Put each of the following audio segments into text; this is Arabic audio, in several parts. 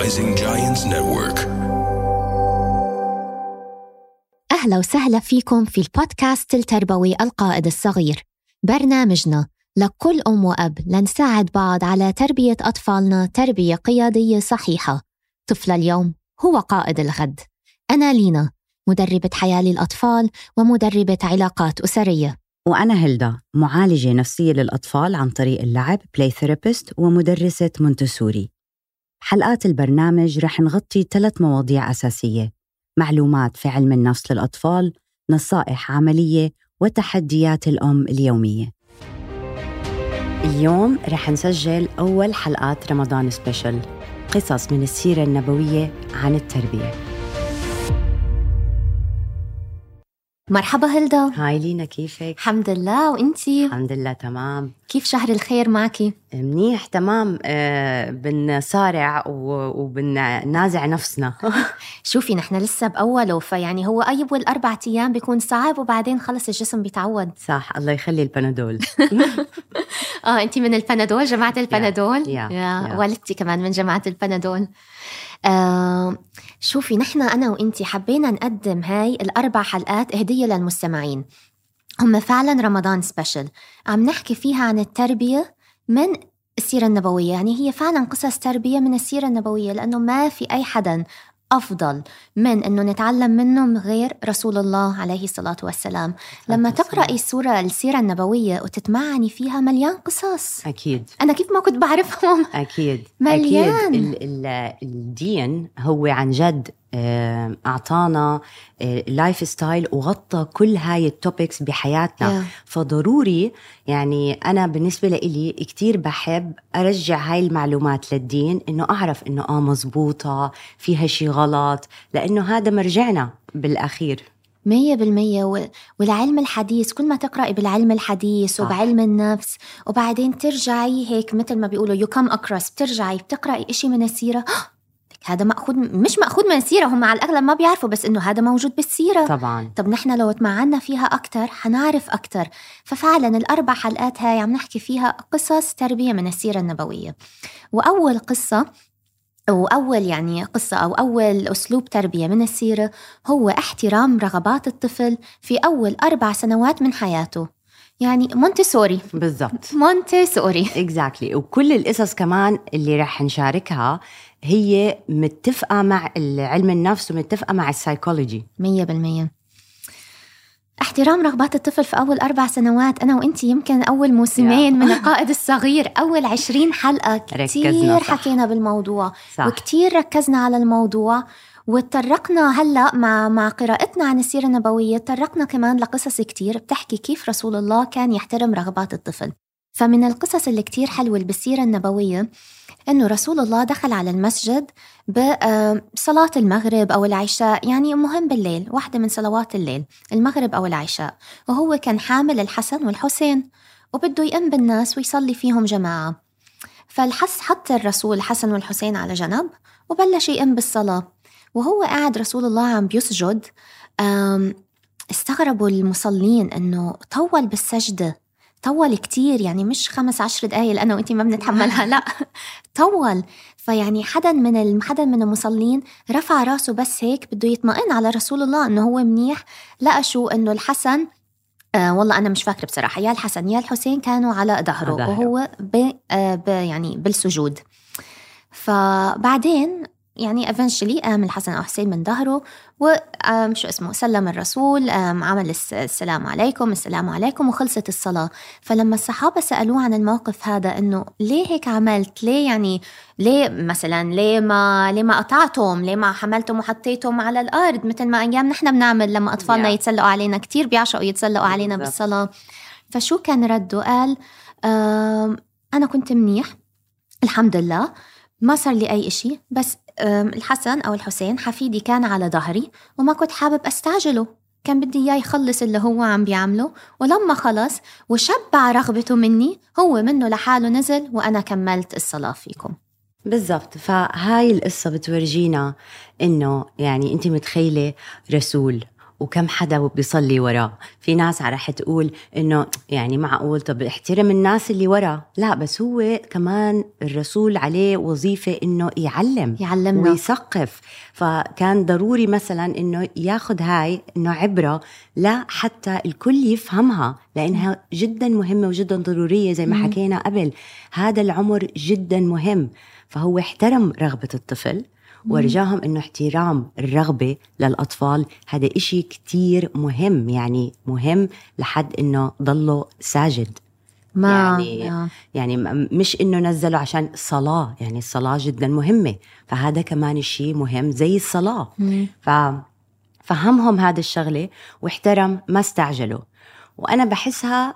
Rising Giants Network. أهلا وسهلا فيكم في البودكاست التربوي القائد الصغير. برنامجنا لكل أم وأب لنساعد بعض على تربية أطفالنا تربية قيادية صحيحة. طفل اليوم هو قائد الغد. أنا لينا مدربة حياة للأطفال ومدربة علاقات أسرية. وأنا هيلدا معالجة نفسية للأطفال عن طريق اللعب play therapist ومدرسة مونتسوري. حلقات البرنامج رح نغطي ثلاث مواضيع أساسية معلومات في علم النفس للأطفال نصائح عملية وتحديات الأم اليومية. اليوم رح نسجل أول حلقات رمضان سبيشل قصص من السيرة النبوية عن التربية. مرحبا هلدا. هاي لينا كيفك؟ الحمد لله. وإنتي؟ الحمد لله تمام. كيف شهر الخير معك؟ منيح تمام. آه بنصارع وبننازع نفسنا. شوفي نحن لسه بأوله فيعني هو أول أربع أيام بيكون صعب وبعدين خلص الجسم بيتعود. صح الله يخلي البنادول. آه انت من البنادول جماعة البنادول؟ يا- يا يا. والدتي كمان من جماعة البنادول. آه شوفي نحن أنا وإنتي حبينا نقدم هاي الأربع حلقات هدية للمستمعين. هم فعلا رمضان سبيشل. عم نحكي فيها عن التربية من السيرة النبوية يعني هي فعلا قصص تربية من السيرة النبوية لأنه ما في أي حدا أفضل من أنه نتعلم منه غير رسول الله عليه الصلاة والسلام. لما تقرأي السورة السيرة النبوية وتتمعني فيها مليان قصص. أكيد. أنا كيف ما كنت بعرفهم. أكيد. مليان. أكيد. ال- ال- الدين هو عن جد آه، أعطانا lifestyle وغطى كل هاي ال topics بحياتنا yeah. فضروري يعني أنا بالنسبة لإلي كتير بحب أرجع هاي المعلومات للدين إنه أعرف إنه آه مزبوطة فيها شي غلط لأنه هذا مرجعنا بالأخير مية بالمية والعلم الحديث كل ما تقرأي بالعلم الحديث. وبعلم النفس وبعدين ترجعي هيك مثل ما بيقولوا you come across بترجعي بتقرأي إشي من السيرة هذا مأخوذ مش مأخوذ من السيرة هم على الأغلب ما بيعرفوا بس إنه هذا موجود بالسيرة. طبعا. طب نحن لو تمعنا فيها أكتر حنعرف أكتر. ففعلا الأربع حلقات هاي عم نحكي فيها قصص تربية من السيرة النبوية. وأول قصة أو أول يعني قصة أو أول أسلوب تربية من السيرة هو احترام رغبات الطفل في أول أربع سنوات من حياته. يعني مونتيسوري بالضبط. مونتيسوري exactly exactly. وكل القصص كمان اللي رح نشاركها هي متفقة مع علم النفس ومتفقة مع السايكولوجي مية بالمية. احترام رغبات الطفل في أول أربع سنوات. أنا وإنتي يمكن أول موسمين من القائد الصغير. أول عشرين حلقة. كتير صح. حكينا بالموضوع. صح. وكتير ركزنا على الموضوع. وتطرقنا هلأ مع مع قراءتنا عن السيرة النبوية. تطرقنا كمان لقصص كتير. بتحكي كيف رسول الله كان يحترم رغبات الطفل. فمن القصص اللي كتير حلوة بالسيرة النبوية إنه رسول الله دخل على المسجد بصلاة المغرب أو العشاء يعني مهم بالليل واحدة من صلوات الليل المغرب أو العشاء. وهو كان حامل الحسن والحسين وبده يأم بالناس ويصلي فيهم جماعة. فالحس حط الرسول الحسن والحسين على جنب وبلش يأم بالصلاة. وهو قاعد رسول الله عم بيسجد استغربوا المصلين إنه طول بالسجدة. طول كتير يعني مش خمس عشر دقايق أنا وانتي ما بنتحملها لا طول. فيعني حدا من الم- حدا من المصلين رفع راسه بس هيك بده يطمئن على رسول الله إنه هو منيح. لقى شو؟ إنه الحسن آه والله أنا مش فاكرة بصراحة يا الحسن يا الحسين كانوا على ظهره ظهره. وهو ب آه ب يعني بالسجود. فبعدين يعني eventually قام الحسن أو حسين من ظهره وقام شو اسمه سلم الرسول قام عمل الس- السلام عليكم السلام عليكم وخلصت الصلاة. فلما الصحابة سألوه عن الموقف هذا إنه ليه هيك عملت؟ ليه يعني ليه مثلا ليه ما ليه ما قطعتم؟ ليه ما حملتم وحطيتم على الأرض؟ مثل ما أيام نحن بنعمل لما أطفالنا Yeah. يتسلقوا علينا كتير بيعشقوا يتسلقوا علينا. بالصلاة. فشو كان رده؟ قال أنا كنت منيح الحمد لله ما صار لي أي إشي بس الحسن أو الحسين حفيدي كان على ظهري وما كنت حابب أستعجله. كان بدي إياه يخلص اللي هو عم بيعمله ولما خلص وشبع رغبته مني هو منه لحاله نزل وأنا كملت الصلاة فيكم. بالضبط. فهاي القصة بتورجينا إنه يعني أنت متخيلة رسول. وكم حدا بيصلي وراه. في ناس رح تقول إنه يعني معقول طب احترم الناس اللي ورا لا بس هو كمان الرسول عليه وظيفة إنه يعلم يعلمنا. ويثقف. فكان ضروري مثلا إنه ياخذ هاي إنه عبرة لا حتى الكل يفهمها لأنها جدا مهمة وجدا ضرورية زي ما. حكينا قبل. هذا العمر جدا مهم. فهو احترم رغبة الطفل ورجاهم إنه احترام الرغبة للأطفال. هذا إشي كتير مهم يعني مهم لحد إنه ضله ساجد. ما يعني- آه. يعني مش إنه نزله عشان صلاة يعني الصلاة جدا مهمة. فهذا كمان شيء مهم زي الصلاة. مم. ف فهمهم هذا الشغلة واحترم ما استعجلوا. وأنا بحسها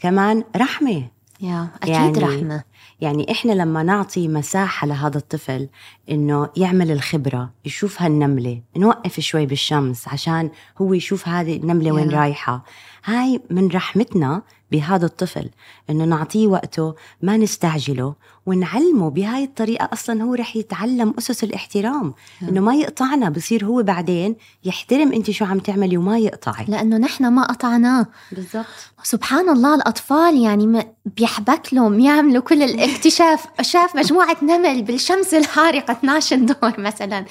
كمان رحمة. يا أكيد يعني- رحمة. يعني إحنا لما نعطي مساحة لهذا الطفل إنه يعمل الخبرة يشوف هالنملة نوقف شوي بالشمس عشان هو يشوف هذه النملة وين. رايحة هاي من رحمتنا بهذا الطفل إنه نعطيه وقته ما نستعجله ونعلمه بهاي الطريقة أصلا هو رح يتعلم أسس الاحترام. يا. إنه ما يقطعنا بصير هو بعدين يحترم أنت شو عم تعملي وما يقطعك. لأنه نحن ما قطعناه. بالضبط. سبحان الله الأطفال يعني بيحبك لهم يعملوا كل الاكتشاف. شاف مجموعة نمل بالشمس الحارقة 12 دور مثلا.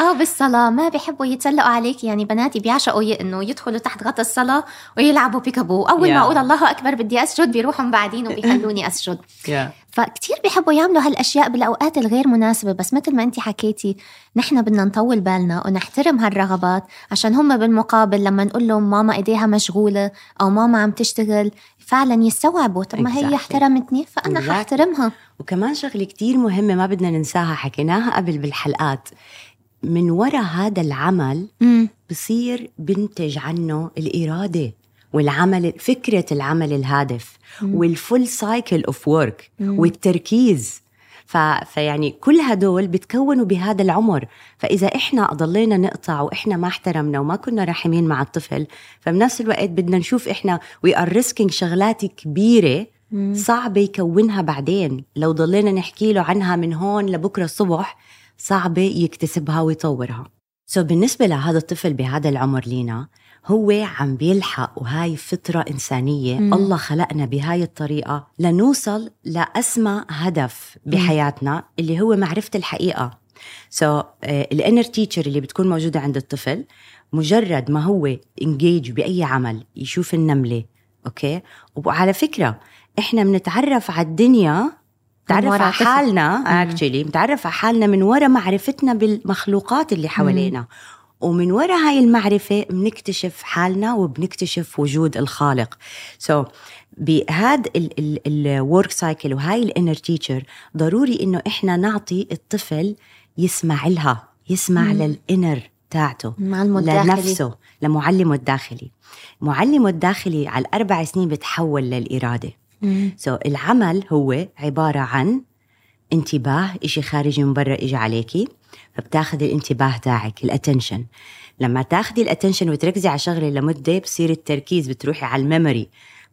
أو بالصلاة ما بيحبوا يتسلقوا عليك. يعني بناتي بيعشقوا إنه يدخلوا تحت غطا الصلاة ويلعبوا بيكابو. يا. ما أقول الله أكبر بدي أسجد بيروحوا بعدين وبيخلوني yeah. فكتير بيحبوا يعملوا هالأشياء بالأوقات الغير مناسبة بس مثل ما أنت حكيتي نحن بدنا نطول بالنا ونحترم هالرغبات عشان هم بالمقابل لما نقول لهم ماما إيديها مشغولة أو ماما عم تشتغل فعلا يستوعبوا طب ما. هي احترمتني Exactly. حاحترمها وكمان شغلة كتير مهمة ما بدنا ننساها حكيناها قبل بالحلقات من وراء هذا العمل. بصير بنتج عنه الإرادة والعمل فكرة العمل الهادف. وال full cycle of work. والتركيز ف... فيعني كل هدول بتكونوا بهذا العمر فإذا إحنا ضلينا نقطع وإحنا ما احترمنا وما كنا رحمين مع الطفل فبنفس الوقت بدنا نشوف إحنا we are risking شغلات كبيرة. صعبة يكونها بعدين لو ضلينا نحكي له عنها من هون لبكرة الصبح صعبة يكتسبها ويطورها so بالنسبة لهذا الطفل بهذا العمر لينا هو عم بيلحق وهاي فطرة إنسانية. مم. الله خلقنا بهاي الطريقة لنوصل لأسمى هدف بحياتنا اللي هو معرفة الحقيقة. so ال inner teacher اللي بتكون موجودة عند الطفل مجرد ما هو انجيج بأي عمل يشوف النملة okay وعلى فكرة إحنا بنتعرف على الدنيا تعرف على. حالنا actually بنتعرف على حالنا من وراء معرفتنا بالمخلوقات اللي حوالينا. ومن وراء هاي المعرفة بنكتشف حالنا وبنكتشف وجود الخالق. so, بهذا ال work cycle وهاي ال inner teacher ضروري إنه إحنا نعطي الطفل يسمع لها يسمع مم. لل inner تاعته معلمه الداخلي لنفسه لمعلمه الداخلي. معلمه الداخلي على الأربع سنين بتحول للإرادة. so, العمل هو عبارة عن انتباه إشي خارجي من برا إجي عليكي. فبتاخذي الانتباه تاعك ال attention لما تاخذي ال attention وتركزي على شغلة لمدة بصير التركيز بتروحي على ال memory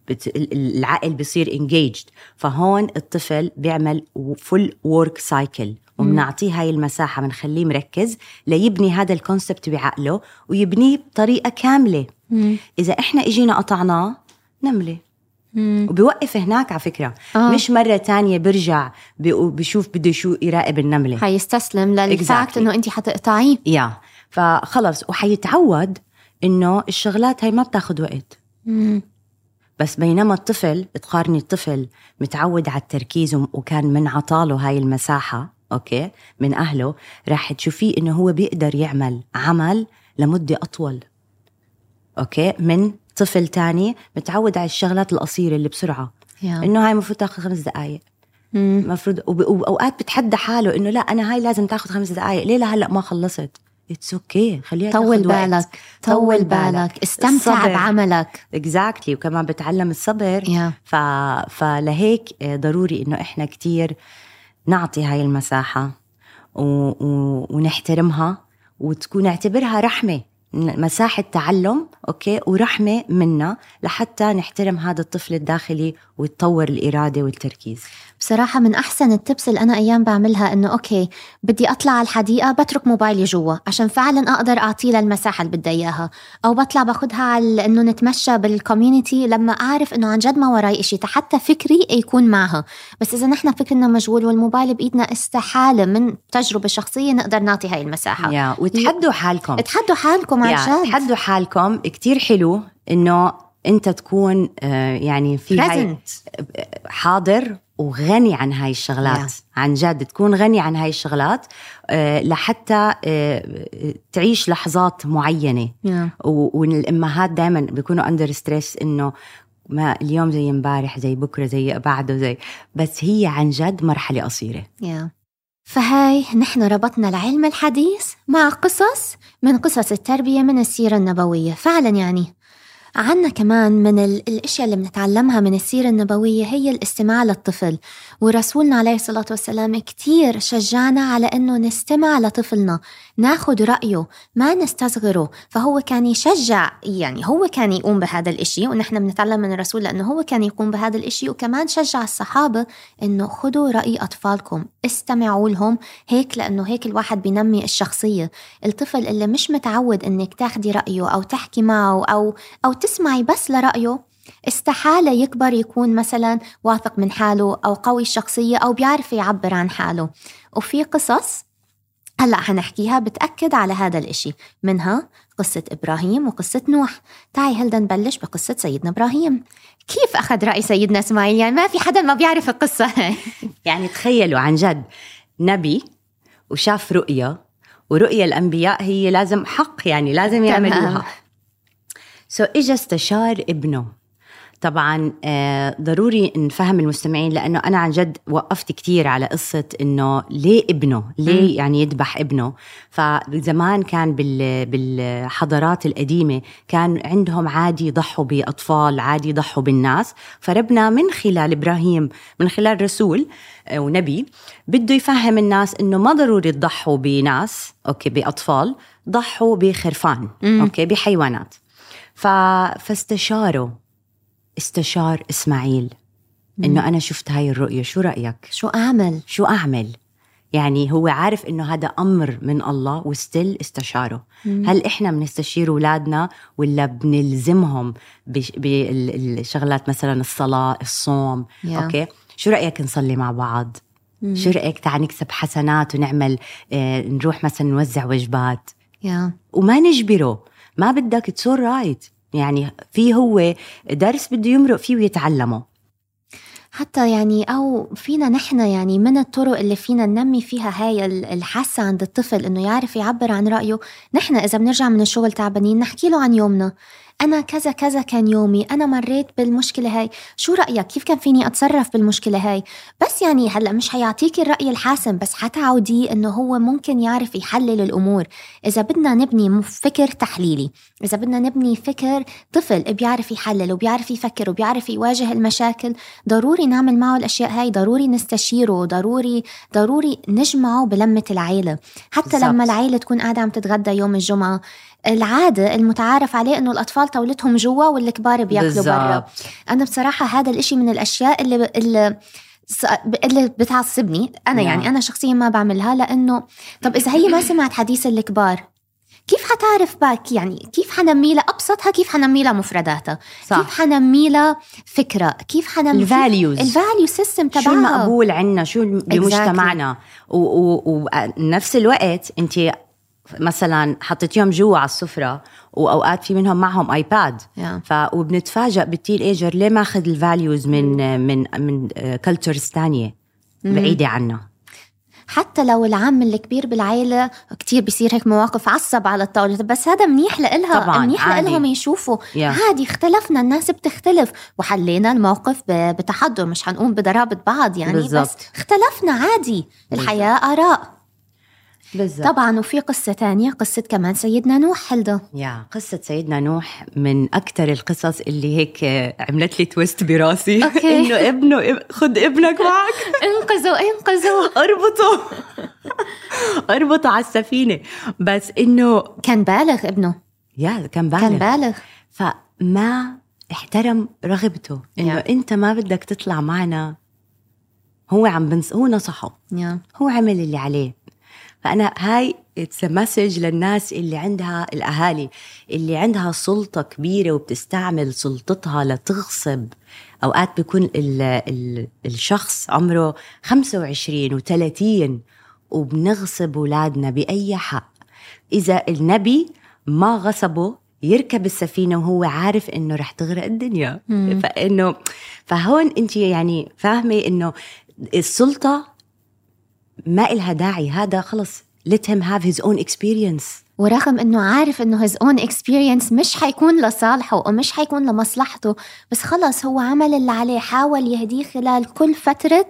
بت... ال- العقل بصير engaged فهون الطفل بيعمل full work cycle وبنعطيه هاي المساحة بنخليه مركز ليبني هذا ال concept بعقله ويبنيه بطريقة كاملة. مم. إذا إحنا إجينا قطعناه نمله مم. وبيوقف هناك على فكرة آه. مش مرة تانية برجع بشوف بده شو يراقب النملة حيستسلم لل fact Exactly. انه انت حتقطعيه yeah فخلص وحيتعود إنه الشغلات هاي ما بتاخد وقت مم. بس بينما الطفل تقارني الطفل متعود على التركيز وكان من عطاله هاي المساحة okay من أهله راح تشوفيه إنه هو بيقدر يعمل عمل لمدة أطول okay من طفل تاني متعود على الشغلات القصيرة اللي بسرعة yeah. إنه هاي المفروض تاخذ خمس دقايق مم. المفروض وأوقات بتحدى حاله إنه لا أنا هاي لازم تاخذ خمس دقايق ليه لهلأ ما خلصت it's okay. خليها طول. بالك طول بالك استمتع الصبر. بعملك exactly. وكمان بتعلم الصبر yeah ف... فلهيك ضروري إنه إحنا كتير نعطي هاي المساحة و... و... ونحترمها وتكون نعتبرها رحمة مساحة تعلم okay؟ ورحمة منا لحتى نحترم هذا الطفل الداخلي ويتطور الإرادة والتركيز. بصراحة من أحسن ال tips اللي أنا أيام بعملها إنه okay بدي أطلع على الحديقة بترك موبايلي جوا عشان فعلا أقدر أعطيه للمساحة اللي بدي إياها. أو بطلع باخدها على إنه نتمشى بال community لما أعرف إنه عن جد ما وراي إشي حتى فكري يكون معها. بس إذا نحن فكرنا مشغول والموبايل بإيدنا استحالة من تجربة شخصية نقدر نعطي هاي المساحة. yeah وتحدوا حالكم. تحدوا حالكم عن yeah جد. تحدوا حالكم. كتير حلو إنه أنت تكون آه، يعني في حاضر وغني عن هاي الشغلات. Yeah. عن جد تكون غني عن هاي الشغلات آه، لحتى آه، تعيش لحظات معينة. Yeah. و- والأمهات دائما بيكونوا under stress إنه ما اليوم زي امبارح زي بكرة زي بعده زي بس هي عن جد مرحلة قصيرة. yeah فهاي نحن ربطنا العلم الحديث مع قصص من قصص التربية من السيرة النبوية. فعلا يعني عنا كمان من ال- الأشياء اللي بنتعلمها من السيرة النبوية هي الاستماع للطفل. ورسولنا عليه الصلاة والسلام كتير شجعنا على إنه نستمع لطفلنا. ناخد رأيه ما نستصغره. فهو كان يشجع يعني هو كان يقوم بهذا الإشي ونحن بنتعلم من الرسول لأنه هو كان يقوم بهذا الإشي وكمان شجع الصحابة إنه خدوا رأي أطفالكم استمعوا لهم هيك لأنه هيك الواحد بينمي الشخصية. الطفل اللي مش متعود إنك تاخدي رأيه أو تحكي معه أو أو تسمعي بس لرأيه استحالة يكبر يكون مثلا واثق من حاله أو قوي الشخصية أو بيعرف يعبر عن حاله. وفي قصص هلأ حنحكيها بتأكد على هذا الإشي منها قصة إبراهيم وقصة نوح. تعي هلدا نبلش بقصة سيدنا إبراهيم؟ كيف أخذ رأي سيدنا إسماعيل؟ يعني ما في حدا ما بيعرف القصة. يعني تخيلوا عن جد نبي وشاف رؤية ورؤية الأنبياء هي لازم حق يعني لازم يعملوها. سو so, إجا استشار ابنه. طبعا آه، ضروري نفهم المستمعين لأنه أنا عن جد وقفت كتير على قصة إنه ليه ابنه ليه يعني يذبح ابنه فزمان كان بال بالحضارات القديمة كان عندهم عادي يضحوا بأطفال عادي يضحوا بالناس فربنا من خلال إبراهيم من خلال رسول آه، ونبي بده يفهم الناس إنه ما ضروري تضحوا بناس okay بأطفال ضحوا بخرفان. okay بحيوانات. فاستشاروا استشار إسماعيل. إنه أنا شفت هاي الرؤية. شو رأيك؟ شو أعمل؟ شو أعمل؟ يعني هو عارف إنه هذا أمر من الله و still استشاره. هل إحنا بنستشير أولادنا ولا بنلزمهم بالشغلات مثلا الصلاة الصوم؟ Yeah. okay. شو رأيك نصلي مع بعض؟ شو رأيك تعال نكسب حسنات ونعمل آه نروح مثلا نوزع وجبات؟ yeah وما نجبره. ما بدك it's your right. يعني في هو درس بده يمرق فيه ويتعلمه. حتى يعني أو فينا نحن يعني من الطرق اللي فينا ننمي فيها هاي ال- الحاسة عند الطفل إنه يعرف يعبر عن رأيه. نحن إذا بنرجع من الشغل تعبانين نحكي له عن يومنا. أنا كذا كذا كان يومي أنا مريت بالمشكلة هاي. شو رأيك؟ كيف كان فيني أتصرف بالمشكلة هاي؟ بس يعني هلأ مش حيعطيكي الرأي الحاسم بس حتعوديه إنه هو ممكن يعرف يحلل الأمور. إذا بدنا نبني فكر تحليلي. إذا بدنا نبني فكر طفل بيعرف يحلل وبيعرف يفكر وبيعرف يواجه المشاكل ضروري نعمل معه الأشياء هاي ضروري نستشيره ضروري ضروري نجمعه بلمة العيلة. حتى بالضبط. لما العيلة تكون قاعدة عم تتغدى يوم الجمعة العادة المتعارف عليه إنه الأطفال طاولتهم جوا والكبار بياكلوا برا. أنا بصراحة هذا الإشي من الأشياء اللي, اللي اللي بتعصبني. أنا نعم. يعني أنا شخصيا ما بعملها لأنه طب إذا هي ما سمعت حديث الكبار كيف حتعرف باك؟ يعني كيف حنمي لها؟ أبسطها كيف حنمي لها مفرداتها؟ صح. كيف حنمي لها فكرة؟ كيف حنمي ال values ال value system شو تبعها؟ المقبول عنا؟ شو بمجتمعنا؟ ونفس الوقت أنت مثلا حطيتيهم جوا على السفرة وأوقات في منهم معهم آيباد Yeah. ف وبنتفاجئ بال teenager ليه ماخذ ال values من من من cultures ثانية بعيدة عنا حتى لو العم الكبير بالعائلة كتير بيصير هيك مواقف عصب على الطاولة بس هذا منيح لإلها طبعاً، منيح عادي. لإلهم يشوفوا Yeah. عادي اختلفنا الناس بتختلف وحلينا الموقف بتحضر مش حنقوم بضرابة بعض يعني بس بالضبط. اختلفنا عادي الحياة آراء بالضبط. طبعا وفي قصة تانية قصة كمان سيدنا نوح هلدا yeah قصة سيدنا نوح من أكثر القصص اللي هيك عملت لي twist براسي. okay. إنه ابنه إب- خد ابنك معك. انقذوا انقذوا أربطه. أربطه على السفينة. بس إنه كان بالغ ابنه. yeah كان بالغ. كان بالغ. فما احترم رغبته. إنه Yeah. أنت ما بدك تطلع معنا. هو عم بنص هو نصحه. yeah. هو عمل اللي عليه. فأنا هاي it's message للناس اللي عندها الأهالي اللي عندها سلطة كبيرة وبتستعمل سلطتها لتغصب. أوقات بيكون ال ال الشخص عمره 25 و30 وبنغصب أولادنا بأي حق. إذا النبي ما غصبه يركب السفينة وهو عارف إنه رح تغرق الدنيا. مم. فإنه فهون أنت يعني فاهمة إنه السلطة ما إلها داعي. هذا خلص. Let him have his own experience. ورغم إنه عارف إنه his own experience مش حيكون لصالحه ومش حيكون لمصلحته بس خلص هو عمل اللي عليه حاول يهديه خلال كل فترة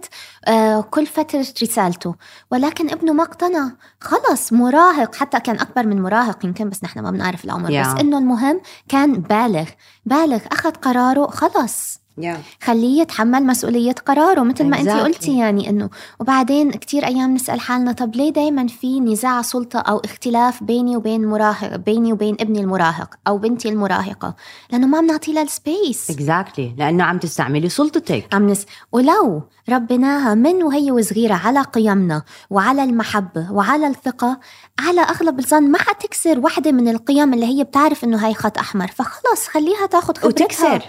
آه كل فترة رسالته. ولكن ابنه ما اقتنع. خلص مراهق. حتى كان أكبر من مراهق يمكن بس نحن ما بنعرف العمر. Yeah. بس إنه المهم كان بالغ. بالغ أخذ قراره خلص. خليه يتحمل مسؤولية قراره مثل ما Exactly. قلتي يعني إنه وبعدين كتير أيام نسأل حالنا طب ليه دايما في نزاع سلطة أو اختلاف بيني وبين مراهق بيني وبين ابني المراهق أو بنتي المراهقة؟ لأنه ما بنعطي لها السبيس exactly لأنه عم تستعملي سلطتك. عم نس... ولو ربيناها من وهي وصغيرة على قيمنا وعلى المحبة وعلى الثقة على أغلب الظن ما حتكسر واحدة من القيم اللي هي بتعرف إنه هاي خط أحمر فخلص خليها تاخد خبرتها. وتكسر.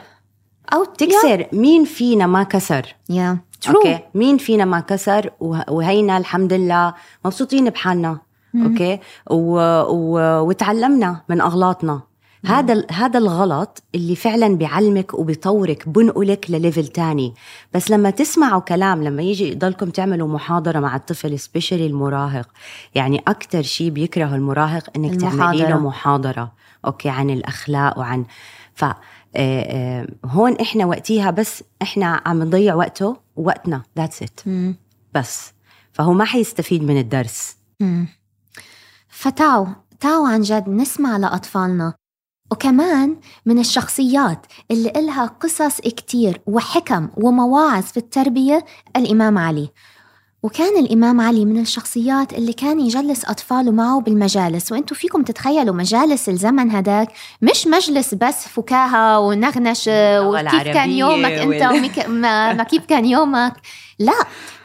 أو تكسر. مين فينا ما كسر؟ yeah. true okay مين فينا ما كسر؟ وه- وهينا الحمد لله مبسوطين بحالنا. okay. و... و... وتعلمنا من أغلاطنا. هذا ال- هذا الغلط اللي فعلا بيعلمك وبيطورك بنقلك لل level تاني. بس لما تسمعوا كلام لما يجي يضلكم تعملوا محاضرة مع الطفل especially المراهق يعني أكثر شيء بيكره المراهق إنك تعملي له. محاضرة. okay. عن الأخلاق وعن ف هون إحنا وقتيها بس إحنا عم نضيع وقته ووقتنا that's it. بس. فهو ما حيستفيد من الدرس. مم. فتعوا تعوا عن جد نسمع لأطفالنا. وكمان من الشخصيات اللي إلها قصص كتير وحكم ومواعظ في التربية الإمام علي. وكان الإمام علي من الشخصيات اللي كان يجلس أطفاله معه بالمجالس وإنتوا فيكم تتخيلوا مجالس الزمن هداك مش مجلس بس فكاهة ونغنش وكيف كان يومك أنت وال- ومك... ما... ما كيف كان يومك؟ لا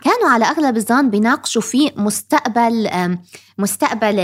كانوا على أغلب الظن بيناقشوا في مستقبل مستقبل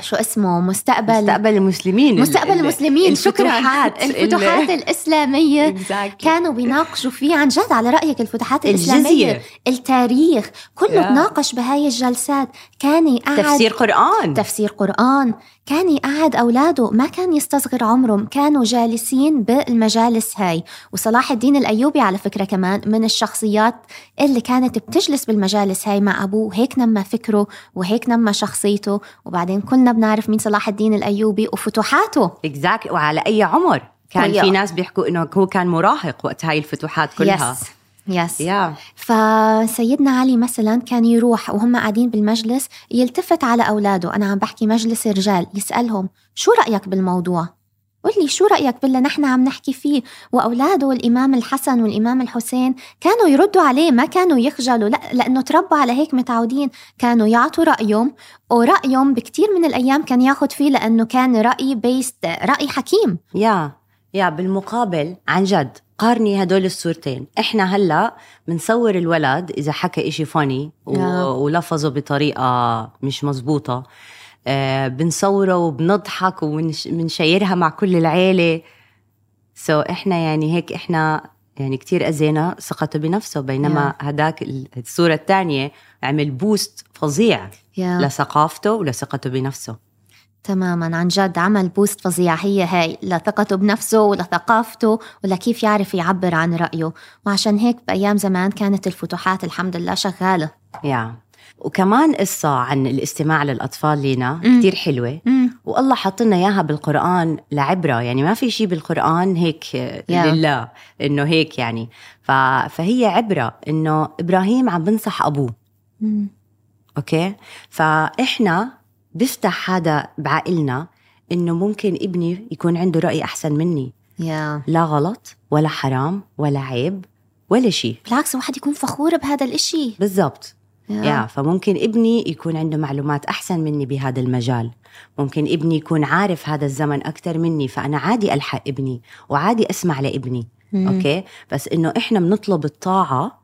شو اسمه؟ مستقبل. مستقبل المسلمين. مستقبل ال- المسلمين. شكرا. الفتوحات الفتوحات الإسلامية Exactly. كانوا بيناقشوا فيه عن جد على رأيك الفتوحات الإسلامية الجزية التاريخ. كله Yeah. تناقش بهاي الجلسات. كان يقعد تفسير قرآن. تفسير قرآن. كان يقعد أولاده. ما كان يستصغر عمرهم. كانوا جالسين بالمجالس هاي. وصلاح الدين الأيوبي على فكرة كمان من الشخصيات اللي كانت بتجلس بالمجالس هاي مع أبوه. هيك نمى فكره وهيك نمى شخصيته. وبعدين كلنا بنعرف مين صلاح الدين الأيوبي وفتوحاته. exactly وعلى أي عمر. كان و yeah. في ناس بيحكوا إنه هو كان مراهق وقت هاي الفتوحات كلها. yes yes yeah فسيدنا علي مثلا كان يروح وهم قاعدين بالمجلس يلتفت على أولاده. أنا عم بحكي مجلس رجال يسألهم شو رأيك بالموضوع؟ قل لي شو رأيك باللي نحن عم نحكي فيه؟ وأولاده الإمام الحسن والإمام الحسين كانوا يردوا عليه ما كانوا يخجلوا لا لأنه تربوا على هيك متعودين كانوا يعطوا رأيهم ورأيهم بكتير من الأيام كان ياخد فيه لأنه كان رأي بيست رأي حكيم. يا يا بالمقابل عن جد قارني هدول الصورتين. إحنا هلأ بنصور الولد إذا حكى إشي فاني يا. ولفظه بطريقة مش مزبوطة. آه بنصوره وبنضحك وبنشيرها مع كل العيلة. so so إحنا يعني هيك إحنا يعني كتير أذينا ثقته بنفسه بينما هداك ال- الصورة الثانية عمل boost فظيع yeah لثقافته ولثقته بنفسه. تماما عن جد عمل boost فظيع. هي هاي لثقته بنفسه ولثقافته ولكيف يعرف يعبر عن رأيه. وعشان هيك بأيام زمان كانت الفتوحات الحمد لله شغالة. يا وكمان قصة عن الاستماع للأطفال لينا. كتير حلوة. مم. والله حط لنا إياها بالقرآن لعبرة يعني ما في شيء بالقرآن هيك Yeah. لله إنه هيك يعني. ف... فهي عبرة إنه إبراهيم عم بنصح أبوه. مم. أوكي؟ فإحنا بفتح هذا بعقلنا إنه ممكن ابني يكون عنده رأي أحسن مني. يا. لا غلط ولا حرام ولا عيب ولا شيء بالعكس الواحد يكون فخور بهذا الإشي. بالضبط. yeah. yeah فممكن ابني يكون عنده معلومات أحسن مني بهذا المجال ممكن ابني يكون عارف هذا الزمن أكثر مني فأنا عادي ألحق ابني وعادي أسمع لابني مم. okay بس إنه إحنا بنطلب الطاعة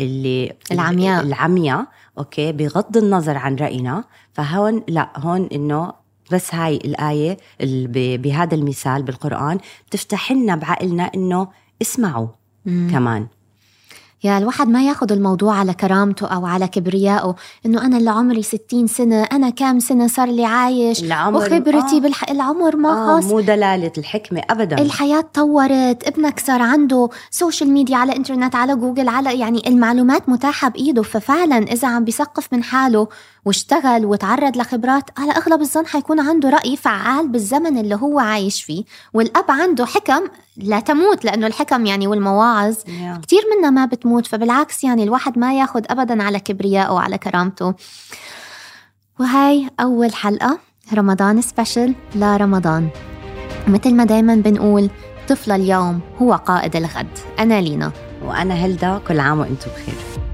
اللي العمياء. العمياء okay بغض النظر عن رأينا فهون لا هون إنه بس هاي الآية ال- ب- بهذا المثال بالقرآن بتفتح لنا بعقلنا إنه اسمعوا مم. كمان yeah الواحد ما ياخد الموضوع على كرامته أو على كبريائه إنه أنا اللي عمري 60 سنة أنا كام سنة صار لي عايش العمر وخبرتي آه. بالح... العمر ما آه خاص مو دلالة الحكمة أبدا الحياة تطورت ابنك صار عنده social media على انترنت على جوجل على يعني المعلومات متاحة بإيده ففعلا إذا عم بيثقف من حاله واشتغل وتعرض لخبرات على أغلب الظن حيكون عنده رأي فعال بالزمن اللي هو عايش فيه والأب عنده حكم لا تموت لأنه الحكم يعني والمواعظ يا. كتير منا ما بتموت فبالعكس يعني الواحد ما ياخد أبدا على كبريائه وعلى كرامته. وهاي أول حلقة رمضان سبيشل لا رمضان. مثل ما دايما بنقول طفل اليوم هو قائد الغد. أنا لينا. وأنا هلدا كل عام وأنتم بخير.